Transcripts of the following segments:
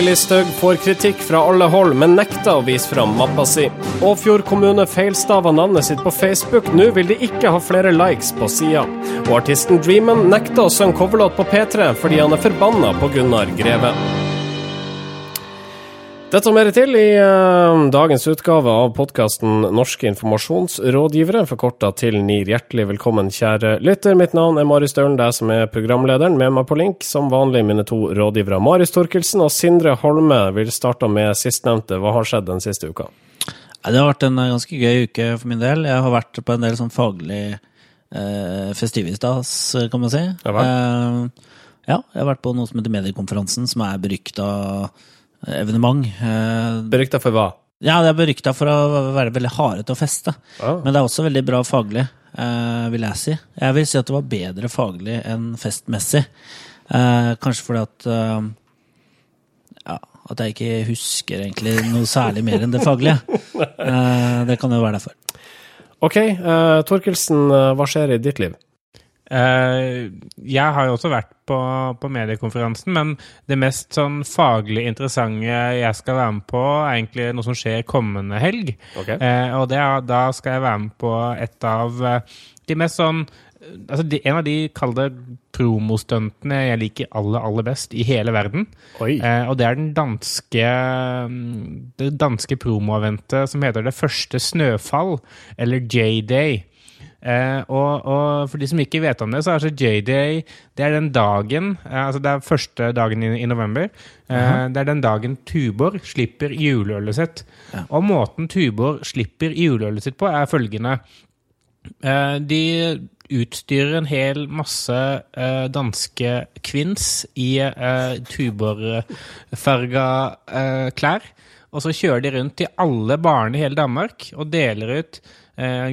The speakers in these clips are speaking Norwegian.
Sylvi Listhaug får kritikk fra alle hold, men nekter å vise fram mappa si. Åfjord kommune feilstaver navnet sitt på Facebook. Nå vil de ikke ha flere likes på sida. Og artisten Dreamen nekter å synge coverlåt på P3 fordi han er forbanna på Gunnar Greve. Dette og mer til i uh, dagens utgave av podkasten Norske informasjonsrådgivere, forkorta til NIR. Hjertelig velkommen, kjære lytter. Mitt navn er Marius Stølen, det som er programlederen. Med meg på link, som vanlig, mine to rådgivere. Marius Torkelsen og Sindre Holme vil starte med sistnevnte. Hva har skjedd den siste uka? Det har vært en eh, ganske gøy uke for min del. Jeg har vært på en del sånn faglig eh, festivistas, kan man si. Ja, eh, ja, jeg har vært på noe som heter Mediekonferansen, som er berykta evenement. Eh, Berykta for hva? Ja, det er berykta for å være veldig harde til å feste. Ah. Men det er også veldig bra faglig, eh, vil jeg si. Jeg vil si at det var bedre faglig enn festmessig. Eh, kanskje fordi at ja, at jeg ikke husker egentlig noe særlig mer enn det faglige. Det kan jo være derfor. OK, Torkelsen, hva skjer i ditt liv? Eh, jeg har jo også vært på, på mediekonferansen, men det mest sånn faglig interessante jeg skal være med på, er egentlig noe som skjer kommende helg. Okay. Eh, og det da skal jeg være med på et av eh, de mest sånn Altså de, en av de, kall det promostuntene jeg liker aller, aller best i hele verden. Eh, og det er den danske Det danske promoeventet som heter Det første snøfall, eller J-Day. Eh, og, og for de som ikke vet om det, så er altså J-Day Det er den dagen eh, Altså det er første dagen i, i november. Eh, Det er den dagen Tuborg slipper juleølet sitt. Ja. Og måten Tuborg slipper juleølet sitt på, er følgende. Eh, de utstyrer en hel masse eh, danske kvinns i eh, Tuborg-farga eh, klær. Og så kjører de rundt til alle barn i hele Danmark og deler ut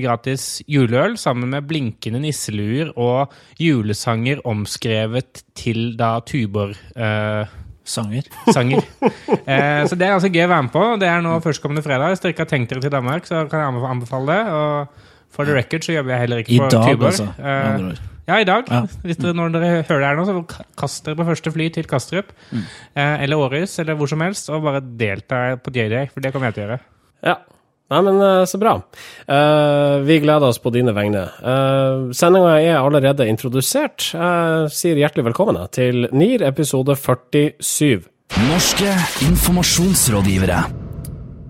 gratis juleøl sammen med blinkende nisseluer og julesanger omskrevet til da Tuborg. Eh, Sanger. sanger. Eh, så det er altså gøy å være med på. Det er nå førstkommende fredag. Hvis dere ikke har tenkt dere til Danmark, så kan jeg anbefale det. Og for the record så jobber jeg heller ikke I dag, Tuborg. altså. Eh, ja, i dag. Ja. Hvis dere, når dere hører det her nå, så ka- kast dere på første fly til Kastrup. Mm. Eh, eller Århus, eller hvor som helst, og bare delta på JD, for det kommer jeg til å gjøre. Ja. Nei, men eh, så bra. Uh, vi gleder oss på dine vegne. Uh, Sendinga er allerede introdusert. Jeg sier hjertelig velkommen til NIR episode 47. Norske informasjonsrådgivere.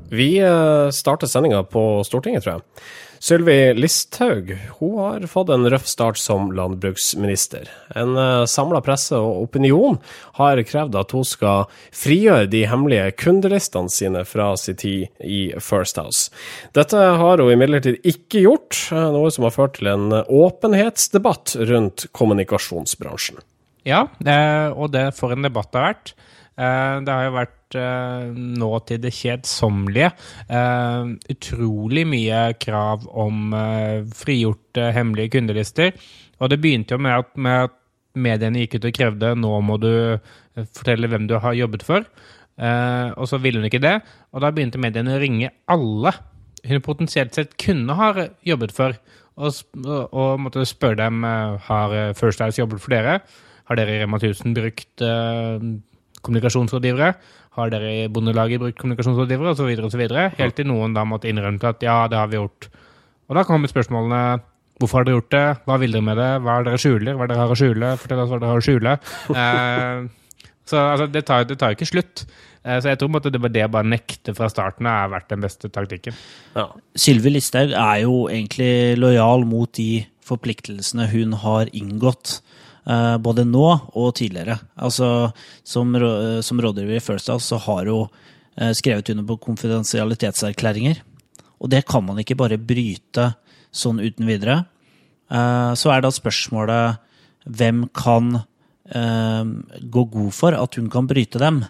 Vi eh, starter sendinga på Stortinget, tror jeg. Sylvi Listhaug hun har fått en røff start som landbruksminister. En uh, samla presse og opinion har krevd at hun skal frigjøre de hemmelige kundelistene sine fra sin tid i First House. Dette har hun imidlertid ikke gjort, eh, noe som har ført til en åpenhetsdebatt rundt kommunikasjonsbransjen. Ja, eh, og det for en debatt det har vært. Eh, det har jo vært eh, nå til det kjedsommelige eh, utrolig mye krav om frigjorte hemmelige kundelister. Og det begynte jo med at, med at mediene gikk ut og krevde nå må du fortelle hvem du har jobbet for. Og så ville hun ikke det, og da begynte mediene å ringe alle hun potensielt sett kunne ha jobbet for, og, og, måtte spørre dem har First House jobbet for dere. Har dere i Rema 1000 brukt eh, kommunikasjonsrådgivere? Har dere i Bondelaget brukt kommunikasjonsrådgivere? Og så videre og så videre. Helt til noen da måtte innrømme at ja, det har vi gjort. Og da kommer spørsmålene hvorfor har dere gjort det? Hva vil dere med det? Hva er det dere skjuler? Hva er det dere har å skjule? Fortell oss hva dere har å skjule. Eh, så altså, det tar jo ikke slutt. Eh, så jeg tror måte det var det å bare nekte fra starten av har vært den beste taktikken. Ja. Sylvi Listhaug er jo egentlig lojal mot de forpliktelsene hun har inngått. Eh, både nå og tidligere. Altså, som, rå- som rådgiver i First House så har hun eh, skrevet under på konfidensialitetserklæringer. Og det kan man ikke bare bryte sånn uten videre. Eh, så er da spørsmålet hvem kan eh, gå god for at hun kan bryte dem?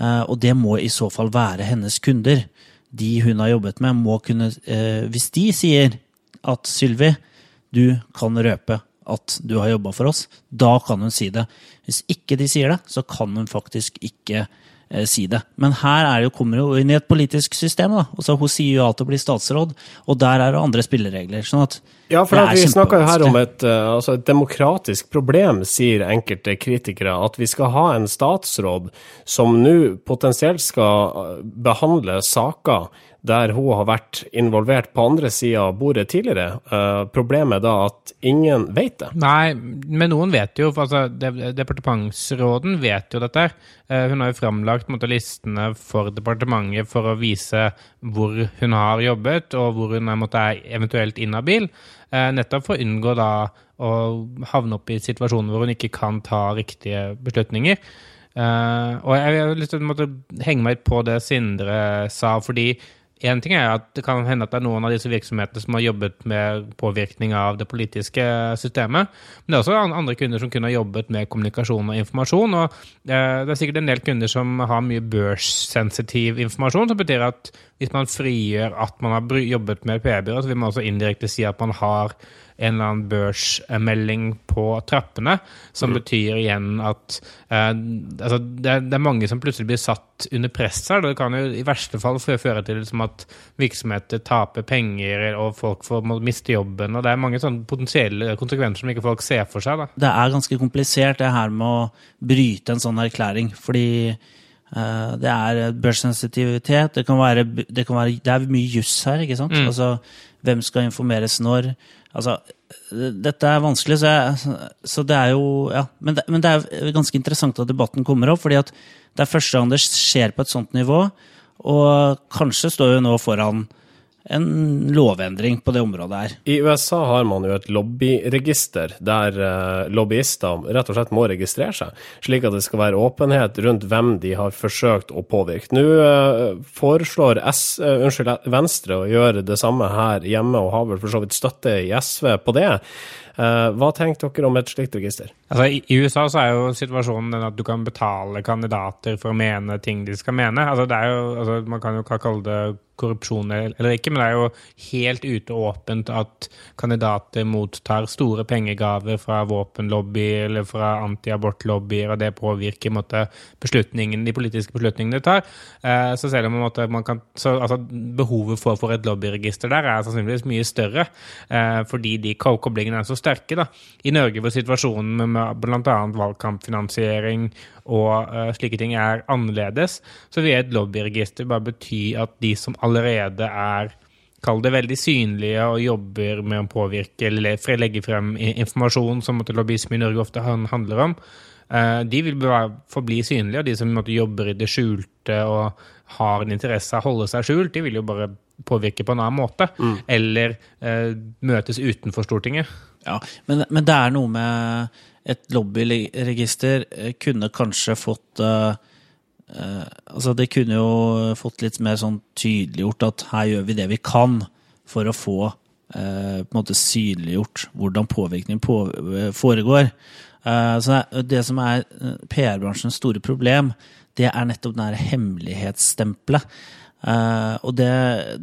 Eh, og det må i så fall være hennes kunder. De hun har jobbet med, må kunne eh, Hvis de sier at Sylvi, du kan røpe at du har jobba for oss, da kan hun si det. Hvis ikke de sier det, så kan hun faktisk ikke eh, si det. Men her er jo, kommer hun inn i et politisk system. da. Altså, hun sier ja til å bli statsråd, og der er det andre spilleregler. sånn at Ja, for at vi snakker jo her om et, eh, altså et demokratisk problem, sier enkelte kritikere. At vi skal ha en statsråd som nå potensielt skal eh, behandle saker der hun har vært involvert på andre sida av bordet tidligere. Uh, problemet er da at ingen vet det. Nei, men noen vet jo, altså, de- departementsråden vet jo dette. Uh, Hun har jo framlagt måte, listene for departementet for å vise hvor hun har jobbet, og hvor hun er, er eventuelt inhabil. Uh, Nettopp for å unngå da å havne opp i situasjoner hvor hun ikke kan ta riktige beslutninger. Og jeg måte, henge meg på det Sindre sa, fordi en ting er at det kan hende at det er noen av disse virksomhetene som har jobbet med påvirkning av det politiske systemet, men det er også andre kunder som kunne ha jobbet med kommunikasjon og informasjon. og eh, Det er sikkert en del kunder som har mye børssensitiv informasjon, som betyr at hvis man frigjør at man har jobbet med PR-byrå, så vil man også indirekte si at man har en eller annen børsmelding på trappene, som betyr igjen at eh, altså det, er, det er mange som plutselig blir satt under press her. Det kan jo i verste fall føre til liksom at virksomheter taper penger, og folk får, må miste jobben. og Det er mange sånne potensielle konsekvenser som ikke folk ser for seg. da. det er ganske komplisert det her med å bryte en sånn erklæring. Fordi det er børssensitivitet, det kan være, det kan være Det er mye juss her, ikke sant? Altså, hvem skal informeres når? Altså, dette er vanskelig, så, jeg, så det er jo Ja. Men det, men det er ganske interessant at debatten kommer opp, fordi at det er første gang det skjer på et sånt nivå. Og kanskje står vi nå foran en lovendring på det området her. I USA har man jo et lobbyregister der eh, lobbyister rett og slett må registrere seg, slik at det skal være åpenhet rundt hvem de har forsøkt å påvirke. Nå eh, foreslår S, eh, unnskyld, Venstre å gjøre det samme her hjemme, og har vel for så vidt støtte i SV på det. Eh, hva tenker dere om et slikt register? Altså, i, I USA så er jo situasjonen den at du kan betale kandidater for å mene ting de skal mene. Altså, det er jo, altså, man kan jo kalle det korrupsjon eller ikke, men det er jo helt ute åpent at kandidater mottar store pengegaver fra våpenlobby eller fra antiabortlobbyer, og det påvirker på måte, beslutningen, de politiske beslutningene de tar. Eh, så selv om man kan, så, altså, behovet for, for et lobbyregister der er sannsynligvis mye større, eh, fordi de ko- koblingene er så sterke. Da. I Norge hvor situasjonen med bl.a. valgkampfinansiering og uh, slike ting er annerledes, så vil et lobbyregister bare bety at de som allerede er Kall det veldig synlige og jobber med å påvirke eller legge frem informasjon som måtte lobbyisme i Norge ofte handler om. eh, De vil bare forbli synlige, og de som måtte jobber i det skjulte og har en interesse av å holde seg skjult, de vil jo bare påvirke på en annen måte. Eller eh, møtes utenfor Stortinget. Ja, men, men det er noe med et lobbyregister eh, kunne kanskje fått eh, eh, Altså, det kunne jo fått litt mer sånn tydeliggjort at her gjør vi det vi kan for å få på en måte synliggjort hvordan påvirkning på, foregår. Så det, som er PR-bransjens store problem, det er nettopp det her hemmelighetsstempelet. Og det,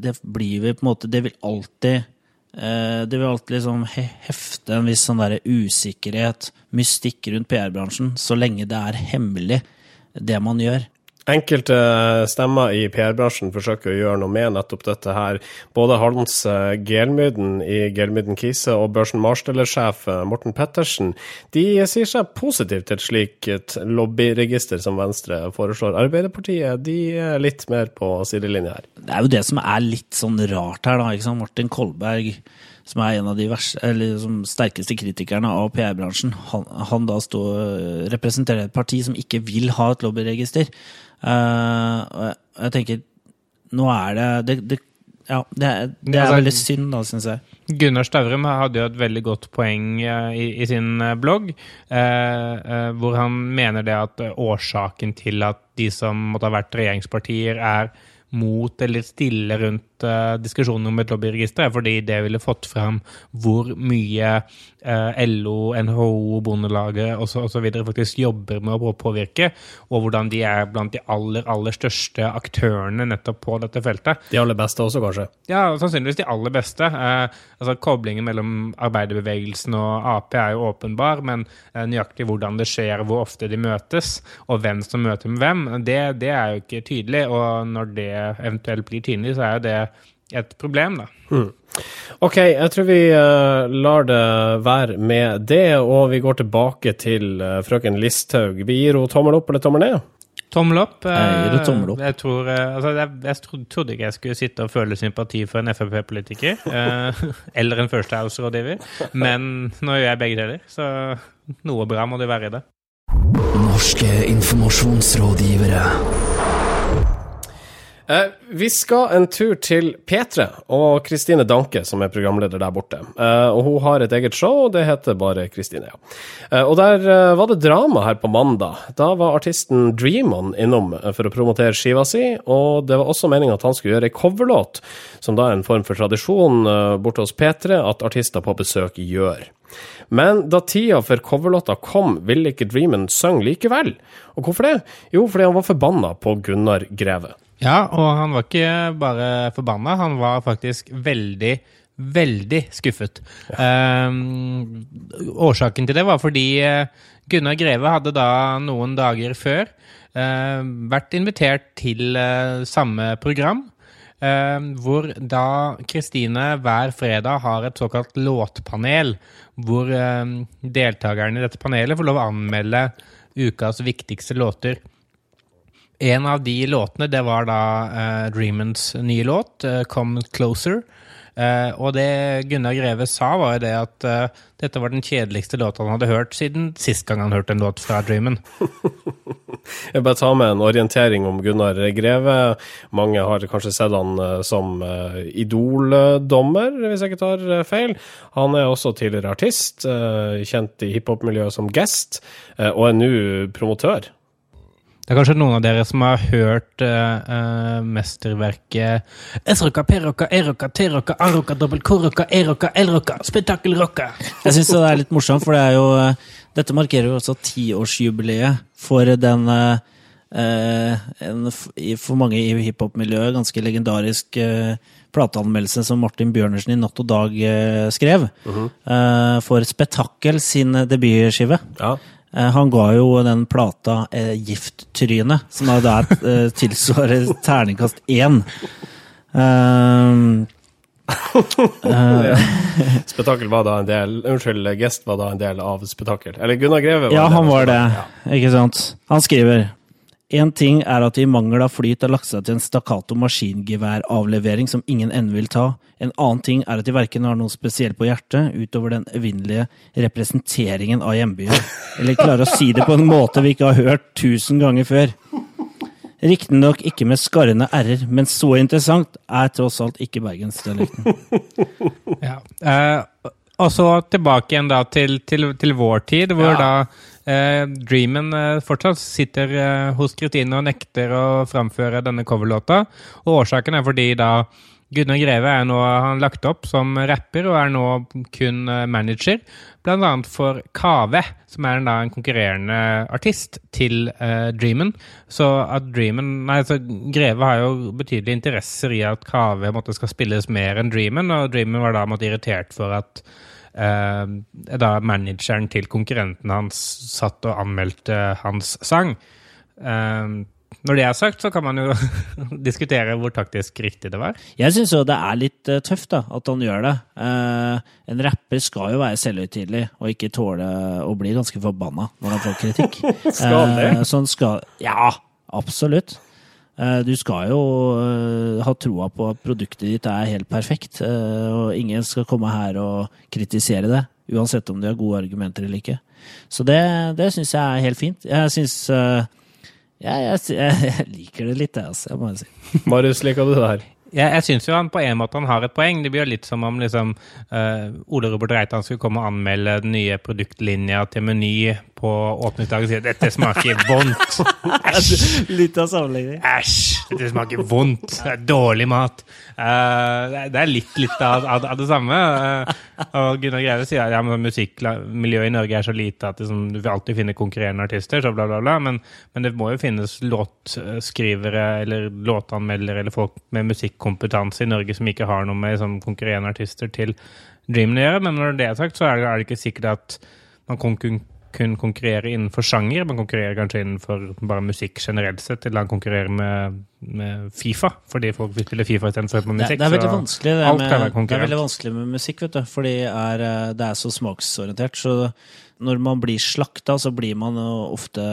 det blir vi på en måte Det vil alltid Det vil alltid liksom hefte en viss sånn usikkerhet, mystikk rundt PR-bransjen, så lenge det er hemmelig, det man gjør. Enkelte stemmer i PR-bransjen forsøker å gjøre noe med nettopp dette her. Både Hans eh, Gelmyden i Gelmyden Kise og Børsen Marsteller-sjef eh, Morten Pettersen de sier seg positivt til et slikt lobbyregister som Venstre foreslår. Arbeiderpartiet de er litt mer på sidelinja her. Det er jo det som er litt sånn rart her, da. ikke sant? Martin Kolberg, som er en av de vers, sterkeste kritikerne av PR-bransjen, han, han da stå, representerer et parti som ikke vil ha et lobbyregister. Og jeg, tenker Nå er det Det, det, ja, det, det er Altså, veldig synd, da, syns jeg. Gunnar Stavrum hadde jo et veldig godt poeng eh, i, i sin eh, blogg, eh, eh, hvor han mener det at årsaken til at de som måtte ha vært regjeringspartier, er mot eller stille rundt uh, diskusjonen om et lobbyregister, er fordi det ville fått fram hvor mye uh, LO, NHO, Bondelaget osv. faktisk jobber med å påvirke, og hvordan de er blant de aller, aller største aktørene nettopp på dette feltet. De aller beste også, kanskje? Ja, sannsynligvis de aller beste. Uh, altså Koblingen mellom arbeiderbevegelsen og Ap er jo åpenbar, men nøyaktig hvordan det skjer, hvor ofte de møtes, og hvem som møter med hvem, det, det er jo ikke tydelig. Og når det eventuelt blir tydelig, så er jo det et problem, da. Mm. Ok, jeg tror vi uh, lar det være med det, og vi går tilbake til uh, frøken Listhaug. Vi gir henne tommel opp eller tommel ned? Tommel opp. Jeg gir det tommel opp. Jeg, tror, altså, jeg, jeg, trodde ikke jeg skulle sitte og føle sympati for en Frp-politiker. eller en First House-rådgiver. Men nå gjør jeg begge deler, så noe bra må det være i det. Norske informasjonsrådgivere. Eh, vi skal en tur til P3 og Kristine Danke, som er programleder der borte. Eh, og Hun har et eget show, det heter bare Kristine. ja. Eh, og Der eh, var det drama her på mandag. Da var artisten Dreamon innom eh, for å promotere skiva si, og det var også meninga at han skulle gjøre ei coverlåt, som da er en form for tradisjon eh, borte hos P3 at artister på besøk gjør. Men da tida for coverlåta kom, ville ikke Dreamon synge likevel. Og hvorfor det? Jo, fordi han var forbanna på Gunnar Greve. Ja, og han var ikke bare forbanna, han var faktisk veldig, veldig skuffet. Ja. Um, årsaken til det var fordi eh, Gunnar Greve hadde da noen dager før uh, vært invitert til uh, samme program. Uh, hvor da Kristine hver fredag har et såkalt låtpanel, hvor deltakerne i dette panelet får lov å anmelde ukas viktigste låter. En av de låtene, det var da uh, Dreamans nye låt, uh, 'Come Closer'. Uh, og det Gunnar Greve sa, var jo det at uh, dette var den kjedeligste låta han hadde hørt siden sist gang han hørte en låt fra Dreamen. Jeg bare tar med en orientering om Gunnar Greve. Mange har kanskje sett han som uh, Idol-dommer, hvis jeg ikke tar feil. Han er også tidligere artist, kjent i hiphop-miljøet som guest, og er nå promotør det er kanskje noen av dere som har hørt uh, uh, mesterverket S-rocka, P-rocka, E-rocka, T-rocka, A-rocka, dobbel K-rocka, E-rocka, L-rocka, spetakkelrocka. Jeg syns det er litt morsomt, for det er jo uh, Dette markerer jo også tiårsjubileet for den en, For mange i hiphop-miljøet ganske legendarisk plateanmeldelse som Martin Bjørnersen i Natt og Dag skrev. -huh. Mhm. for Spetakkel sin debutskive. Ja. Eh, han ga jo den plata eh, 'Gifttryne', som da der eh, tilsvarer terningkast én. Uh, uh, spetakkel var da en del Unnskyld, Gest var da en del av Spetakkel. Eller Gunnar Greve var Ja, han var det. Ja. Ikke sant. Han skriver Én ting er at de i mangel av flyt har lagt seg til en stakkato maskingeværavlevering som ingen ende vil ta. En annen ting er at de verken har noe spesielt på hjertet utover den evinnelige representeringen av hjembyen, eller klarer å si det på en måte vi ikke har hørt tusen ganger før. Riktignok ikke med skarrende r-er, men så interessant er tross alt ikke bergensdialekten. ja. Eh, og så tilbake igjen da til, til, til vår tid, hvor ja. da Eh, Dreamen eh, fortsatt sitter eh, hos Kristine og nekter å framføre denne coverlåta. Og årsaken er fordi da Gunnar Greve er nå han lagt opp som rapper og er nå kun eh, manager, bl.a. for Kave, som er da en konkurrerende artist til uh, Dreamen. Så at Dreamen Nei, så Greve har jo betydelige interesser i at Kave måtte skal spilles mer enn Dreamen, og Dreamen var da måtte irritert for at eh, da manageren til konkurrenten hans satt og anmeldte hans sang. Eh, når det er sagt, så kan man jo diskutere hvor taktisk riktig det var. Jeg syns jo det er litt uh, tøft da, at han gjør det. En rapper skal jo være selvhøytidelig og ikke tåle å bli ganske forbanna når han får kritikk. skal han det? Uh, sånn skal Ja, absolutt. Eh, du skal jo eh, ha troa på at produktet ditt er helt perfekt, eh, og ingen skal komme her og kritisere det, uansett om de har gode argumenter eller ikke. Så det, det syns jeg er helt fint. Jeg syns ja, jeg, jeg, liker det litt, jeg, altså. Jeg si. Marius, liker du det her? Jeg, jeg syns jo han på en måte han har et poeng. Det blir jo litt som om liksom, uh, Ole Robert Reitan skulle komme og anmelde den nye produktlinja til Meny på åpningsdagen og sier 'dette smaker vondt'. Æsj! Litt av sammenligning. Æsj! Dette smaker vondt. Det er dårlig mat. Uh, det er- litt, litt av, av, av det samme. Uh, og Gunnar Greve sier at ja, musikkmiljøet i Norge er så lite at liksom, du vil alltid finne konkurrerende artister, så bla, bla, bla. Men, men det må jo finnes låtskrivere eller låtanmeldere eller folk med musikkompetanse i Norge som ikke har noe med liksom, konkurrerende artister til Dreamen å gjøre. Men når det er sagt, så er det, er det ikke sikkert at man kan kun kun konkurrerer innenfor sjanger. Man konkurrerer kanskje innenfor bare musikk generelt sett, eller han konkurrerer med, med Fifa, fordi folk vil spille Fifa istedenfor på Det, musikk. det er veldig så vanskelig det, med, det er veldig vanskelig med musikk, vet du. Fordi er, eh, det er så smaksorientert. Så når man blir slakta, så blir man ofte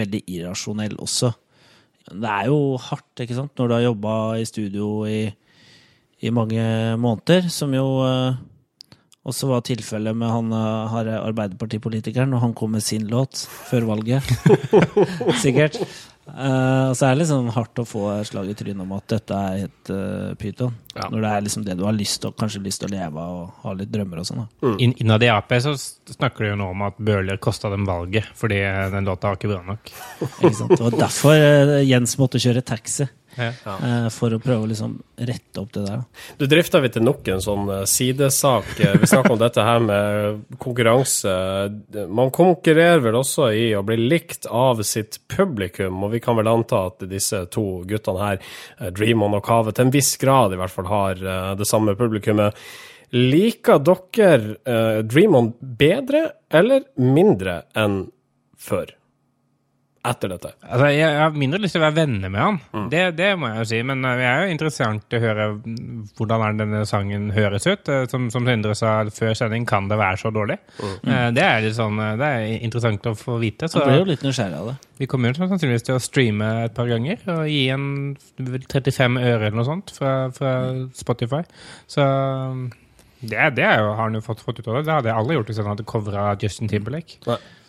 veldig irrasjonell også. Det er jo hardt, ikke sant, når du har jobba i studio i, i mange måneder, som jo eh, også var tilfellet med han eh, har Arbeiderpartipolitikeren, og han kom med sin låt før valget. Sikkert. Uh, og så er det liksom hardt å få slag i trynet om at dette er helt uh, pyton. Ja. Når det er liksom det du har lyst til, kanskje lyst til å leve av og ha litt drømmer og sånn. Mm. In, Innad i Ap så snakker de jo nå om at Bøhler kosta dem valget, fordi den låta var ikke bra nok. Ikke sant? Det var derfor eh, Jens måtte kjøre taxi. Ja. eh, for å prøve å liksom rette opp det der. Du drifter vi til nok en sånn eh, sidesak. Eh, Vi snakker om dette her med konkurranse. Man konkurrerer vel også i å bli likt av sitt publikum, og vi kan vel anta at disse to guttene her, Dreamon og Kave, til en viss grad i hvert fall har det samme publikummet. Liker dere Dream Dreamon bedre eller mindre enn før? Etter dette. Altså, jeg, jeg har mindre lyst til å være venner med han, Mm. det, det må jeg jo si. Men det er jo interessant å høre mm, hvordan er denne sangen høres ut. Uh, som, som Sindre sa før sending, kan det være så dårlig? Mm. Uh, det er litt sånn, det er interessant å få vite. Så Jeg ble jo litt nysgjerrig av det. vi kommer jo sannsynligvis til å streame et par ganger og gi en 35 øre eller noe sånt fra, fra Spotify. Så um, det, det jo, har han jo fått, fått ut av det. Det hadde jeg aldri gjort hvis han hadde covra Justin Timberlake.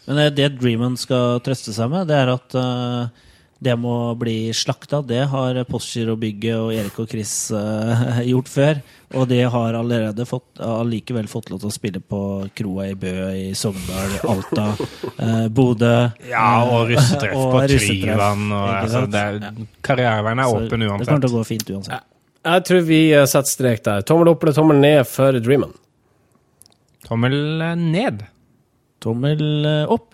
Men det, det Dreaman skal trøste seg med, det er at eh, det må bli slakta. Det har Postgirobygget og Erik og Chris uh, gjort før. Og de har allerede fått, allikevel fått lov til å spille på kroa i Bø, i Sogndal, i Alta, uh, Bodø. Ja, og russetreff og på Tryvann. Altså, er, karriereveien er Så åpen Det kommer til å gå fint uansett. Jeg tror vi eh, setter strek der. Tommel opp eller tommel ned for Dreamen? Tommel eh, ned. Tommel eh, opp.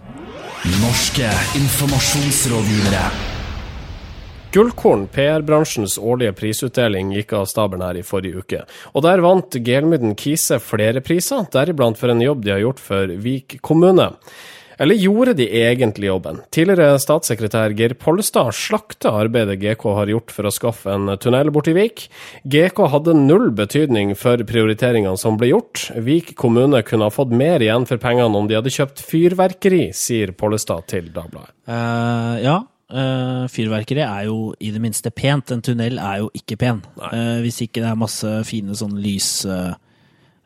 Norske informasjonsrådgivere. Gullkorn, PR-bransjens årlige prisutdeling, gikk av stabelen her i forrige uke. Og der vant Gelmyden Kise flere priser, deriblant for en jobb de har gjort for Vik kommune. Eller gjorde de egentlig jobben? Tidligere statssekretær Geir Pollestad slakta arbeidet GK har gjort for å skaffe en tunnel borti Vik. GK hadde null betydning for prioriteringene som ble gjort. Vik kommune kunne ha fått mer igjen for pengene om de hadde kjøpt fyrverkeri, sier Pollestad til Dagbladet. Uh, ja. Uh, fyrverkeri er jo i det minste pent. En tunnel er jo ikke pen. Uh, hvis ikke det er masse fine sånn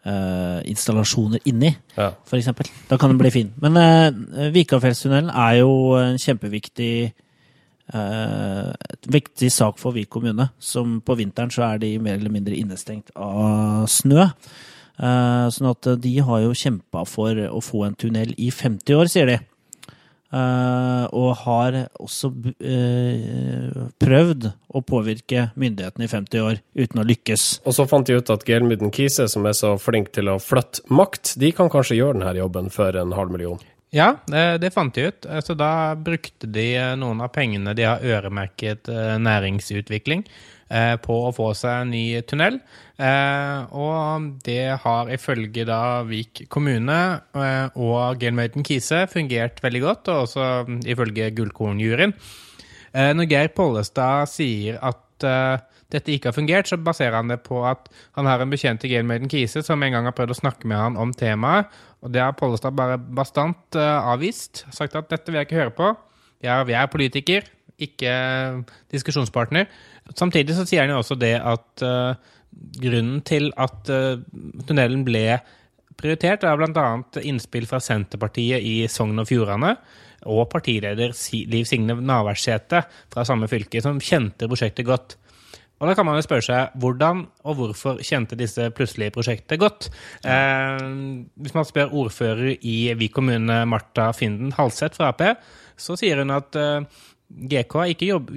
lysinstallasjoner inni, Ja. for eksempel. Da kan den bli fin. Men uh, Vikafjellstunnelen er jo en kjempeviktig uh, viktig sak for Vik kommune. Som på vinteren så er de mer eller mindre innestengt av snø. Uh, sånn at de har jo kjempa for å få en tunnel i 50 år, sier de. Eh, og har også eh, prøvd å påvirke myndighetene i 50 år uten å lykkes. Og så fant de ut at Gelmyden Kise, som er så flink til å flytte makt, de kan kanskje gjøre denne jobben for en halv million. Ja, det, det fant de ut. Så da brukte de eh, noen av pengene de har øremerket næringsutvikling, på å få seg en ny tunnel. Eh, Og det har ifølge da Vik kommune eh, og Gelmøyten Kise fungert veldig godt, og også mm, ifølge Gullkornjuryen. Eh, Når Geir Pollestad sier at eh, dette ikke har fungert, så baserer han det på at han har en bekjent i Gelmøyden Kise som en gang har prøvd å snakke med han om temaet, og det har Pollestad bare bastant eh, avvist. Sagt at dette vil jeg ikke høre på. Ja, vi er politiker, ikke eh, diskusjonspartner. Samtidig så sier han jo også det at uh, grunnen til at uh, tunnelen ble prioritert, er bl.a. innspill fra Senterpartiet i Sogn og Fjordane og partileder Liv Signe Navarsete fra samme fylke, som kjente prosjektet godt. Og da kan man jo spørre seg hvordan og hvorfor kjente disse plutselig prosjektet godt. Eh, hvis man spør ordfører i Vik kommune, Marta Finden Halseth fra Ap, så sier hun at eh, GK ikke jobb,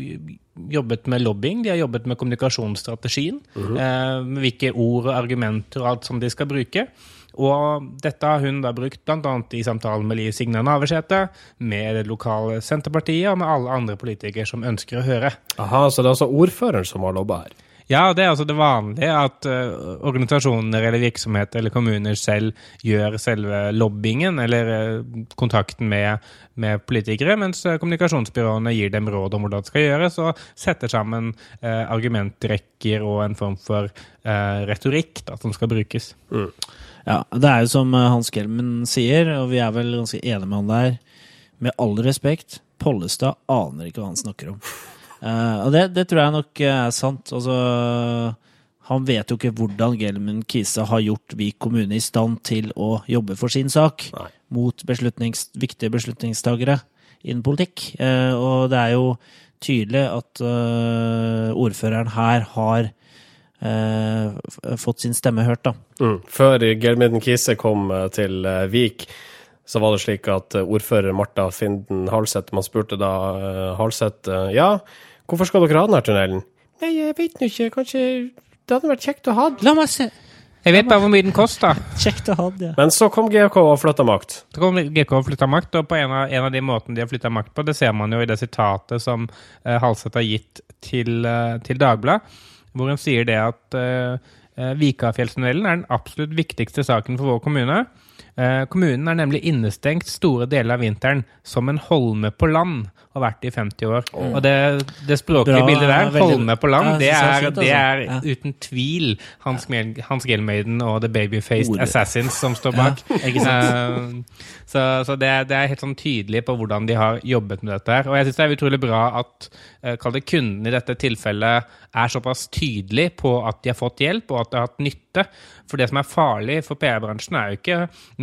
jobbet med lobbying, de har jobbet med kommunikasjonsstrategien. eh, med hvilke ord og argumenter og alt som de skal bruke. Og dette har hun da brukt bl.a. i samtalen med Liv Signe Navarsete, med det lokale Senterpartiet og med alle andre politikere som ønsker å høre. Aha, så det er altså ordføreren som har lobba her? Ja, det er altså det vanlige at uh, organisasjoner eller virksomheter eller kommuner selv gjør selve lobbyingen eller uh, kontakten med, med politikere, mens eh, kommunikasjonsbyråene gir dem råd om hvordan det skal gjøres, og setter sammen uh, argumentrekker og en form for eh, retorikk da, som skal brukes. Ja, det er jo som eh, Hans Gelmen sier, og vi er vel ganske enige med han der. Med all respekt, Pollestad aner ikke hva han snakker om. Eh, og det, det tror jeg nok eh, er sant. Altså, han vet jo ikke hvordan Gelmen Kise har gjort Vik kommune i stand til å jobbe for sin sak Nei. mot beslutnings, viktige beslutningstagere innen politikk. Uh, og det er jo tydelig at uh, ordføreren her har fått sin stemme hørt, da. Mm. Før Gelmiden Kise kom til Vik, så var det slik at ordfører Marta Finden Halseth Man spurte da Halseth ja, hvorfor skal dere ha denne tunnelen? Nei, jeg vet nå ikke. Kanskje det hadde vært kjekt å ha den. La meg se! Jeg vet bare hvor mye den koster. Kjekt å ha det. Men så kom GK og flytta makt. Så kom GK og flytta makt, og på en av, en av de måtene de har flytta makt på, det ser man jo i det sitatet som uh, Halseth har gitt til, uh, til Dagbladet, hvor hun sier det at uh, Vikafjellstunnelen er den absolutt viktigste saken for vår kommune. Eh, kommunen er nemlig innestengt store deler av vinteren som en holme på land, og vært i 50 år. Og det, det språklige Bra, bildet der, veldig- holme på land, Ja, det er det er altså. uten tvil Hans, Hans Gelmaiden og The Babyfaced Ode. Assassins som står bak. Eh, så så det, det er helt sånn tydelig på hvordan de har jobbet med dette. her. Og jeg syns det er utrolig bra at eh, kall det kunden i dette tilfellet er såpass tydelig på at de har fått hjelp, og at de har hatt nytte. For det som er farlig for PR-bransjen, er jo ikke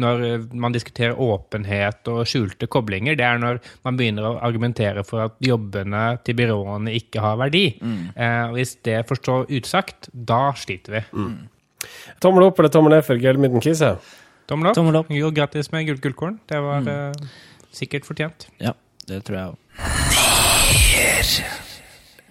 når man diskuterer åpenhet og skjulte koblinger. Det er når man begynner å argumentere for at jobbene til byråene ikke har verdi. Eh, hvis det får stå utsagt, da sliter vi. Tommel opp eller tommel ned for Gelmiden Kise? Tommel opp. Tommel opp. Jo, grattis med gult gullkorn. Det var eh, sikkert fortjent. Ja, det tror jeg òg.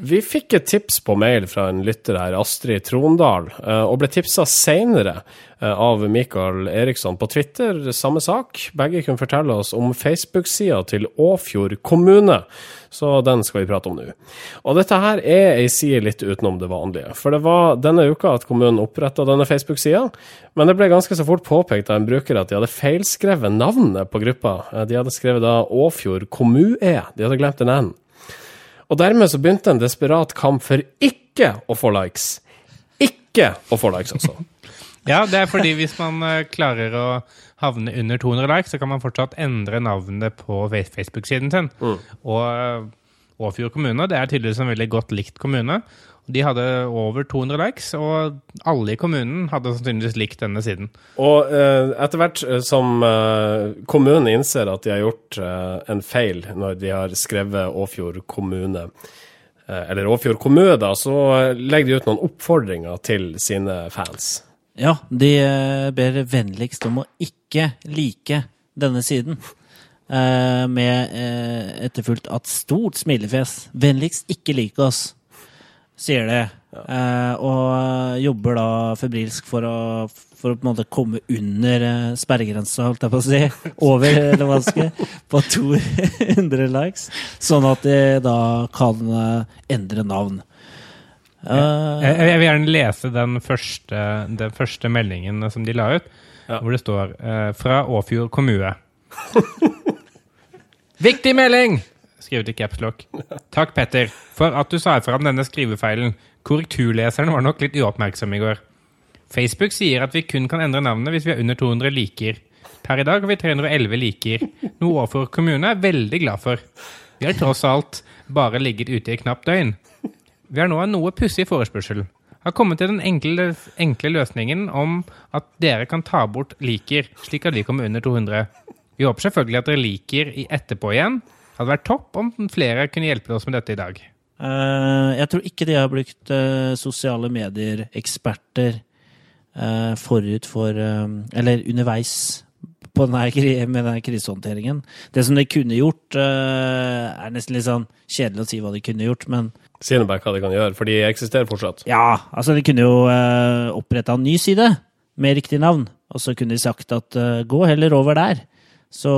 Vi fikk et tips på mail fra en lytter her, Astrid Trondal, eh, og ble tipsa senere eh, av Mikael Eriksson på Twitter, samme sak. Begge kunne fortelle oss om Facebook-sida til Åfjord kommune, så den skal vi prate om nå. Og dette her er ei side litt utenom det vanlige, for det var denne uka at kommunen oppretta denne Facebook-sida, men det ble ganske så fort påpekt av en bruker at de hadde feilskrevet navnet på gruppa. Eh, De hadde skrevet da Åfjord kommune, de hadde glemt en N. Og dermed så begynte en desperat kamp for ikke å få likes. Ikke å få likes, altså. Ja, det er fordi hvis man eh, klarer å havne under 200 likes, så kan man fortsatt endre navnet på Facebook-siden sin. Og eh, Åfjord kommune det er tydeligvis en veldig godt likt kommune. De hadde over 200 likes, og alle i kommunen hadde sannsynligvis likt denne siden. Og eh, etter hvert eh, som eh, kommunen innser at de har gjort eh, en feil når de har skrevet Åfjord kommune, eh, eller Åfjord kommune, da, så legger de ut noen oppfordringer til sine fans. Ja, de eh, ber vennligst om å ikke like denne siden. Eh, med eh, etterfulgt av et stort smilefjes. Vennligst ikke like oss, sier de. Eh, og jobber da febrilsk for å, for å på en måte komme under eh, sperregrensa, holdt jeg på å si. Over, eller hva skal På 200 likes. Sånn at de da kan eh, endre navn. Uh, Jeg, jeg vil gjerne lese den første, den første meldingen som de la ut, Ja. hvor det står eh, 'Fra Åfjord kommune'. Viktig melding! Skrevet i capslock. Takk, Petter, for at du sa fram denne skrivefeilen. Korrekturleseren var nok litt uoppmerksom i går. Facebook sier at vi kun kan endre navnet hvis vi har under 200 liker. Per i dag har vi 311 liker, noe Åfjord kommune er veldig glad for. Vi har tross alt bare ligget ute i et knapt døgn. Vi har nå en noe pussig forespørsel. Har kommet til den enkle, enkle løsningen om at dere kan ta bort liker, slik at vi kommer under 200. Vi håper selvfølgelig at dere liker i etterpå igjen. Hadde vært topp om flere kunne hjelpe oss med dette i dag. Eh, jeg tror ikke de har brukt eh, sosiale medier-eksperter eh, forut for Eller underveis på denne, med denne krisehåndteringen. Det som de kunne gjort, er nesten litt sånn kjedelig å si hva de kunne gjort, men Si noe hva de kan gjøre, for de eksisterer fortsatt. ja, altså de kunne jo oppretta en ny side med riktig navn, og så kunne de sagt at gå heller over der. Så,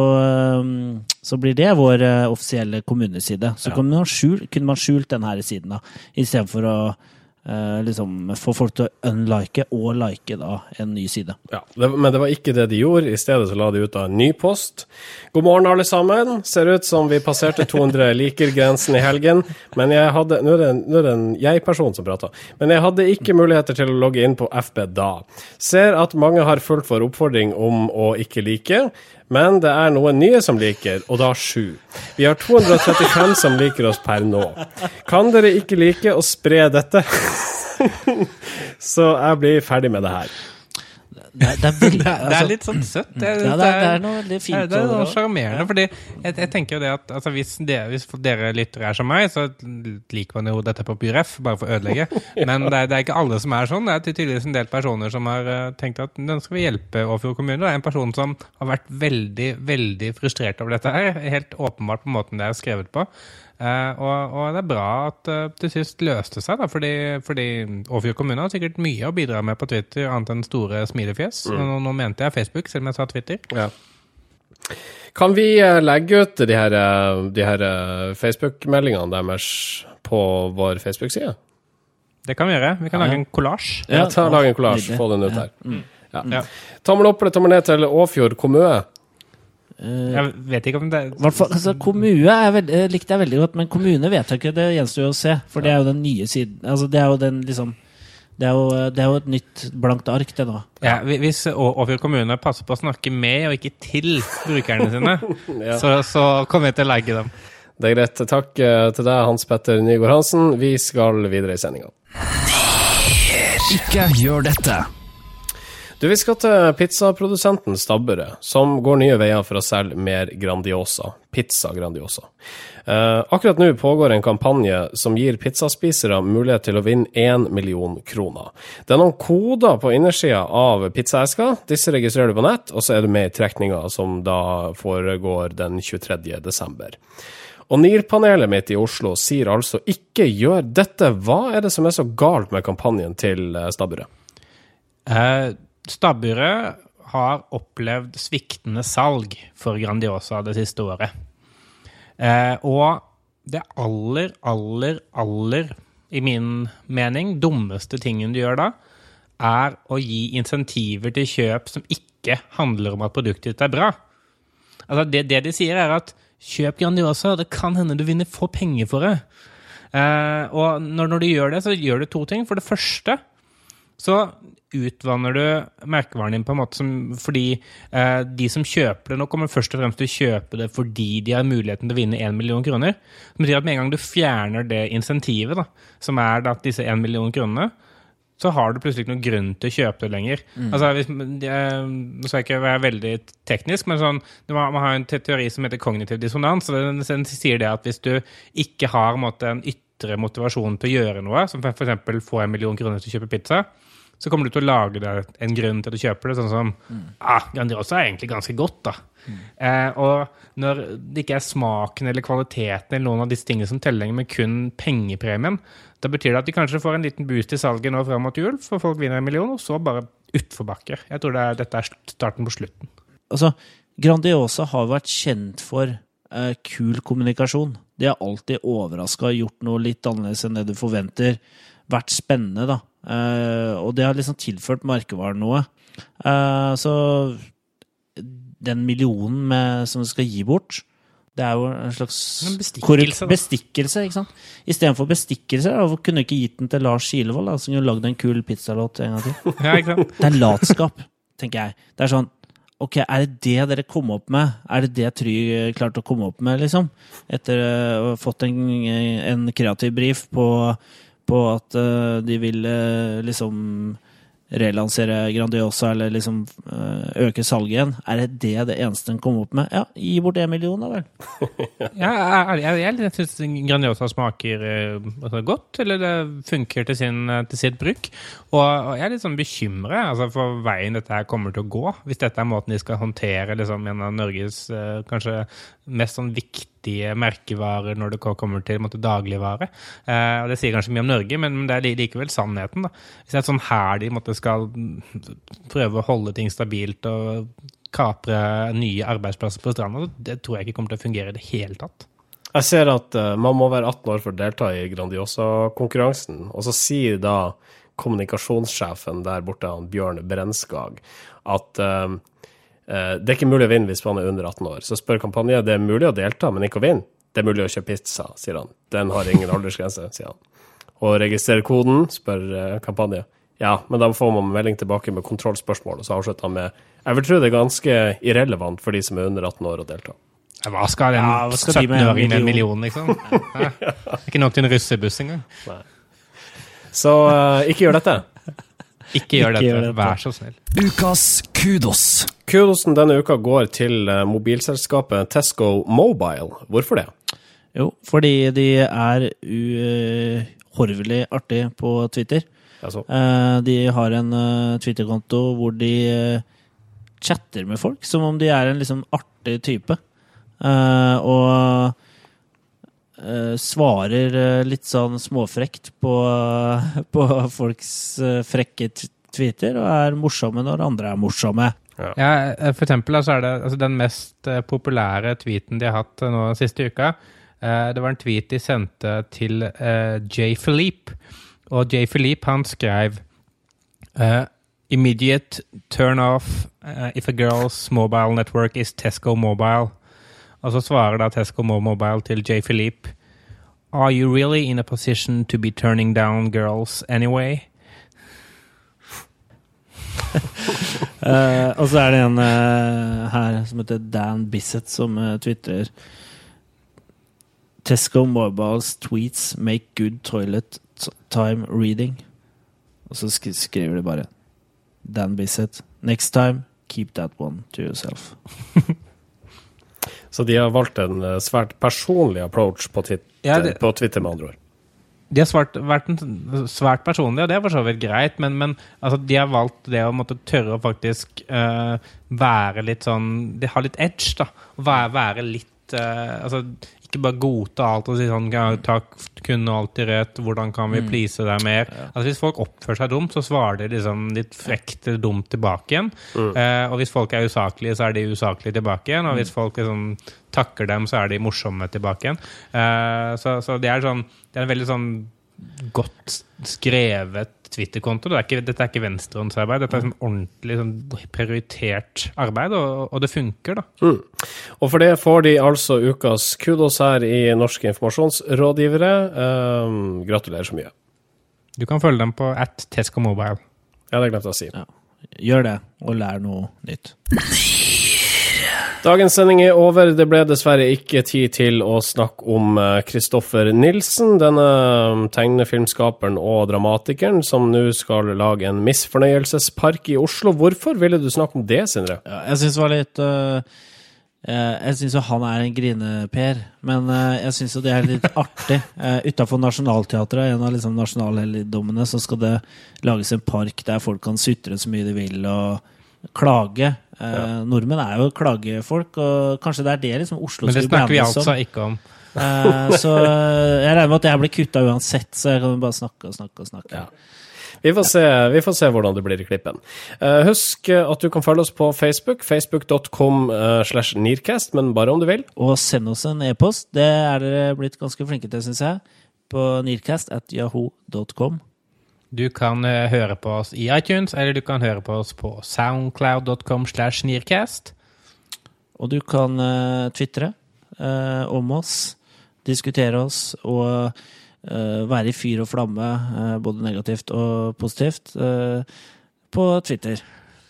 så blir det vår eh, offisielle kommuneside. Så kunne, man skjult, kunne man skjult denne siden, da, istedenfor å eh, liksom få folk til å unlike og like da, en ny side. Ja, det, Men det var ikke det de gjorde. I stedet så la de ut da, en ny post. God morgen, alle sammen. Ser ut som vi passerte 200 liker-grensen i helgen. Men jeg hadde Nå er det, en- er det en jeg-person som prater. Men jeg hadde ikke muligheter til å logge inn på FB da. Ser at mange har fulgt vår oppfordring om å ikke like. Men det er noen nye som liker, og da sju. Vi har 235 som liker oss per nå. Kan dere ikke like å spre dette? Så jeg blir ferdig med det her. Det, er- det veldig Det det altså, er litt sånn søtt. Det, ja, det, er, det er noe veldig fint det er noe sjarmerende. fordi jeg, jeg tenker jo det at altså, hvis, dere, hvis dere lyttere er som meg, så liker man jo dette på Byref, bare for å ødelegge. Men det er, det er ikke alle som er sånn. Det er tydeligvis en del personer som har eh, tenkt at nå skal vi hjelpe Åfjord kommune. Det er en person som har vært veldig, veldig frustrert over dette her. Helt åpenbart på måten det er skrevet på. Eh, og, og det er bra at det til sist løste seg, da, fordi, fordi Åfjord kommune har sikkert mye å bidra med på Twitter, annet enn store smilefjes. Nå, nå mente jeg Facebook, selv om jeg sa Twitter. Ja. Kan vi eh, legge ut de her, eh, her Facebook-meldingene deres på vår Facebook-side? Det kan vi gjøre. Vi kan lage en kollasj. Ja, ta Lag en kollasj, få den ut her. Ja. Ja. Tommel opp eller tommel ned til Åfjord kommune? Jeg vet ikke om det er altså, kommune er veld, eh, likte jeg veldig godt, men kommune vet jeg ikke. Det gjenstår jo å se. For det er jo den nye siden. Altså, det er jo den liksom det er, jo, det er jo et nytt blankt ark, det nå. ja, Hvis Åfjord kommune passer på å snakke med og ikke til brukerne sine, Ja. så, så kommer jeg til å legge dem. Det er greit. Takk eh, til deg, Hans Petter Nygaard Hansen. Vi skal videre i sendinga. Ikke gjør dette. Du, Vi skal til pizzaprodusenten Stabburet, som går nye veier for å selge mer Grandiosa. Pizza Grandiosa. Eh, akkurat nå pågår en kampanje som gir pizzaspisere mulighet til å vinne 1 million kroner. Det er noen koder på innersida av pizzaeska. Disse registrerer du på nett, og så er du med i trekninga som da foregår den 23. desember. Og NIR-panelet mitt i Oslo sier altså ikke gjør dette. Hva er det som er så galt med kampanjen til eh, Stabburet? Eh, Stabburet har opplevd sviktende salg for Grandiosa det siste året. Eh, og det aller, aller, aller, i min mening, dummeste tingen du gjør da, er å gi insentiver til kjøp som ikke handler om at produktet ditt er bra. Altså det, det de sier, er at kjøp Grandiosa, det kan hende du vinner få penger for det. Eh, og når, når du gjør det, så gjør du to ting. For det første så utvanner du merkevaren din på en måte som fordi eh, de som kjøper det nå, kommer først og fremst til å kjøpe det fordi de har muligheten til å vinne 1 million kroner. Det betyr at med en gang du fjerner det insentivet, da, som er da, disse 1 million kronene, så har du plutselig ikke noen grunn til å kjøpe det lenger. Altså, hvis, jeg, Nå skal jeg ikke være veldig teknisk, men sånn, man må en teori som heter kognitiv dissonans. og Den, den sier det at hvis du ikke har en, måte, en ytre motivasjon til å gjøre noe, som f.eks. få en million kroner til å kjøpe pizza, så kommer du til å lage deg en grunn til at du kjøper det. Sånn som ah, Grandiosa er egentlig ganske godt, da. Eh, og når det ikke er smaken eller kvaliteten eller noen av disse tingene som teller lenger, men kun pengepremien, da betyr det at de kanskje får en liten boost i salget nå fram mot jul, for folk vinner en million, og så bare utforbakke. Jeg tror det er, dette er starten på slutten. Altså, Grandiosa har vært kjent for eh, kul kommunikasjon. De har alltid overraska og gjort noe litt annerledes enn det du forventer. Vært spennende, da. Uh, og det har liksom tilført merkevaren noe. Uh, så den millionen med, som du skal gi bort, det er jo en slags En bestikkelse, bestikkelse, ikke sant? Istedenfor bestikkelse, hvorfor kunne du ikke gitt den til Lars Kilevold, da, som lagde en kul pizzalåt en gang til? Ja? Det er latskap, tenker jeg. Det er sånn Ok, er det det dere kom opp med? Er det det Try klarte å komme opp med, liksom? Etter å ha fått en, en kreativ brief på, på at eh, de vil eh, liksom relansere Grandiosa eller liksom eh, øke salget igjen. Er det det det eneste den kom opp med? Ja, gi bort én million, da vel. Ja, jeg, jeg, jeg, jeg syns Grandiosa smaker altså, godt, eller det funker til, sin, til sitt bruk. Og, og jeg er litt sånn bekymret altså, for veien dette her kommer til å gå. Hvis dette er måten de skal håndtere liksom, en av Norges kanskje mest sånn viktige merkevarer når det kommer til måtte, dagligvare. Eh, og Det sier kanskje mye om Norge, men, men det er likevel sannheten. da. Hvis det er sånn her de måtte, skal prøve å holde ting stabilt og kapre nye arbeidsplasser på stranda, det tror jeg ikke kommer til å fungere i det hele tatt. Jeg ser at uh, man må være 18 år for å delta i Grandiosa-konkurransen, og så sier da kommunikasjonssjefen der borte, han Bjørn Brenskag, at eh, det er ikke mulig å vinne hvis man er under 18 år. Så spør kampanjen det er mulig å delta, men ikke å vinne. Det er mulig å kjøpe pizza, sier han. Den har ingen aldersgrense, sier han. Og registrere koden, spør kampanjen. Ja, men da får man melding tilbake med kontrollspørsmål, og så avslutter han med Jeg vil tro det er ganske irrelevant for de som er under 18 år å delta. Hva skal en Ja, hva skal de med en 17-åring med en million? liksom? ja. Ikke nok til en russebuss engang. Så uh, ikke gjør dette. Ikke gjør Ikke dette, gjør dette. vær så snill. Ukas kudos. Kudosen denne uka går til eh, mobilselskapet Tesco Mobile. Hvorfor det? Jo, fordi de er uhorvelig artige på Twitter. Altså, Eh, De har en eh, Twitter-konto hvor de chatter med folk som om de er en liksom artig type. Eh, Og svarer eh, litt sånn småfrekt på, på folks eh, frekke tweeter, og er morsomme når andre er morsomme. Ja, ja, for eksempel så er det altså, den mest eh, populære tweeten de har hatt eh, nå den siste uka. eh, Det var en tweet de sendte til uh, Jay Philippe. Og Jay Philippe han skrev uh, Immediate turn off eh, if a girl's mobile network is Tesco Mobile. Og så svarer da Tesco Mo Mobile til Jay Philippe Are you really in a position to be turning down girls anyway? uh, og så er det en uh, her som heter Dan Bissett, som uh, twitrer Tesco Mobiles tweets make good toilet time reading. Og så sk skriver de bare Dan Bissett. Next time, keep that one to yourself. så de har valgt en eh, svært personlig approach på Twitter, Ja, det- på Twitter med andre ord. De har svært, vært en, svært personlige, og det er for så vidt greit, men, men altså, de har valgt det å måtte tørre å faktisk uh, være litt sånn De har litt edge, da. Være, være litt uh, Altså, ikke bare godta alt og si sånn ja, Takk, kunne alltid rett, hvordan kan vi please deg mer? Altså, hvis folk oppfører seg dumt, så svarer de liksom litt frekt eller dumt tilbake igjen. Eh, og hvis folk er usaklige, så er de usaklige tilbake igjen. Og hvis folk liksom takker dem, så er de morsomme tilbake igjen. Eh, så, så det er sånn Det er en veldig sånn godt skrevet Twitter-konto. Det er dette er ikke venstrehåndsarbeid. Dette er sånn ordentlig sånn prioritert arbeid, og, og det funker, da. Og for det får de altså ukas kudos her i Norske informasjonsrådgivere. Um, gratulerer så mye. Du kan følge dem på at Tesco Mobile. Ja, det glemte jeg å si. Ja. Gjør det, og lær noe nytt. Dagens sending er over. Det ble dessverre ikke tid til å snakke om Kristoffer Nilsen, denne um, tegnefilmskaperen og dramatikeren som nå skal lage en misfornøyelsespark i Oslo. Hvorfor ville du snakke om det, Sindre? Ja, jeg syns det var litt eh, Jeg syns jo han er en grineper, men uh, jeg syns jo det er litt artig. Uh, Utafor Nationaltheatret, en av liksom nasjonalhelligdommene, så skal det lages en park der folk kan sutre så mye de vil og klage. Eh, Nordmenn er jo klagefolk, og kanskje det er det liksom Oslo Men det snakker vi altså ikke om. Eh, så jeg regner med at jeg blir kutta uansett, så jeg kan bare snakke og snakke og snakke. Ja. Vi får, se, vi får se hvordan det blir i klippen. Eh, husk at du kan følge oss på Facebook, facebook.com slash nearcast, men bare om du vil. Og send oss en e-post. Det er dere blitt ganske flinke til, syns jeg. På nearcast at yahoo.com. Du kan eh, høre på oss i iTunes, eller du kan høre på oss på soundcloud.com slash nearcast. Og du kan uh, tvitre uh, om oss, diskutere oss og uh, være i fyr og flamme, uh, både negativt og positivt, på Twitter.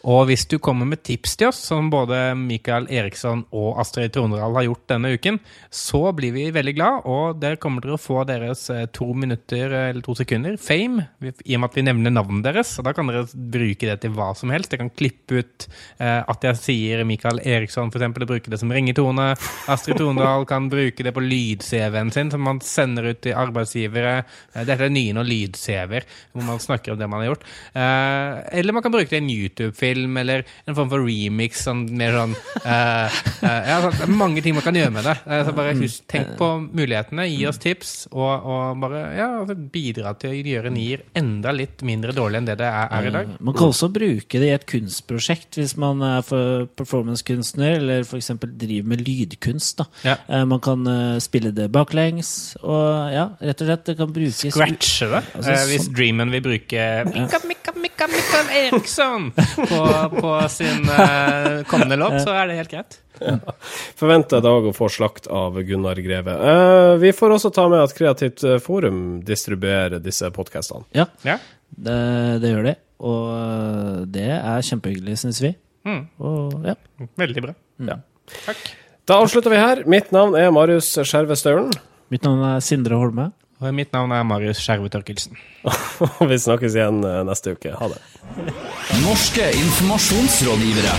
Og hvis du kommer med tips til oss, som både Mikael Eriksson og Astrid Trondral har gjort denne uken, så blir vi veldig glad, og der kommer dere å få deres eh, to minutter eh, eller to sekunder fame, i og med at vi nevner navnet deres. Og da kan dere bruke det til hva som helst. Dere kan klippe ut eh, at jeg sier Mikael Eriksson, f.eks., og bruke det som ringetone. Astrid Trondal kan bruke det på lyd-CV-en sin, som man sender ut til arbeidsgivere. Dette er nye nå, lyd-CV-er, hvor man snakker om det man har gjort. Eller man kan bruke det i en YouTube-film, eller en form for remix, sånn mer sånn uh, uh, ja, sånn, mange ting man kan gjøre med det. Eh, så bare husk, tenk på mulighetene, gi oss tips, og, og bare ja, altså, bidra til å gjøre NIR enda litt mindre dårlig enn det det er, er i dag. Man kan også bruke det i et kunstprosjekt hvis man er performancekunstner eller f.eks. driver med lydkunst. Da. Ja. Man kan spille det baklengs, og ja, rett og slett det kan brukes Scratche det. Altså, hvis sånn- Dreamen vil bruke Mikka, Mikka, Mikka, Mikael Eriksson på, på sin uh, kommende låt, så er det helt greit. Forventer i dag å få slakt av Gunnar Greve. Uh, vi får også ta med at Kreativt Forum distribuerer disse podkastene. Ja, Ja. det, det gjør de. Og eh, det er kjempehyggelig, syns vi. Mm, Og ja. veldig bra. Ja. Takk. Da avslutter vi her. Mitt navn er Marius Skjerve Staulen. Mitt navn er Sindre Holme. Og mitt navn er Marius Skjerve Tørkelsen. Og vi snakkes igjen eh, neste uke. Ha det. Norske informasjonsrådgivere.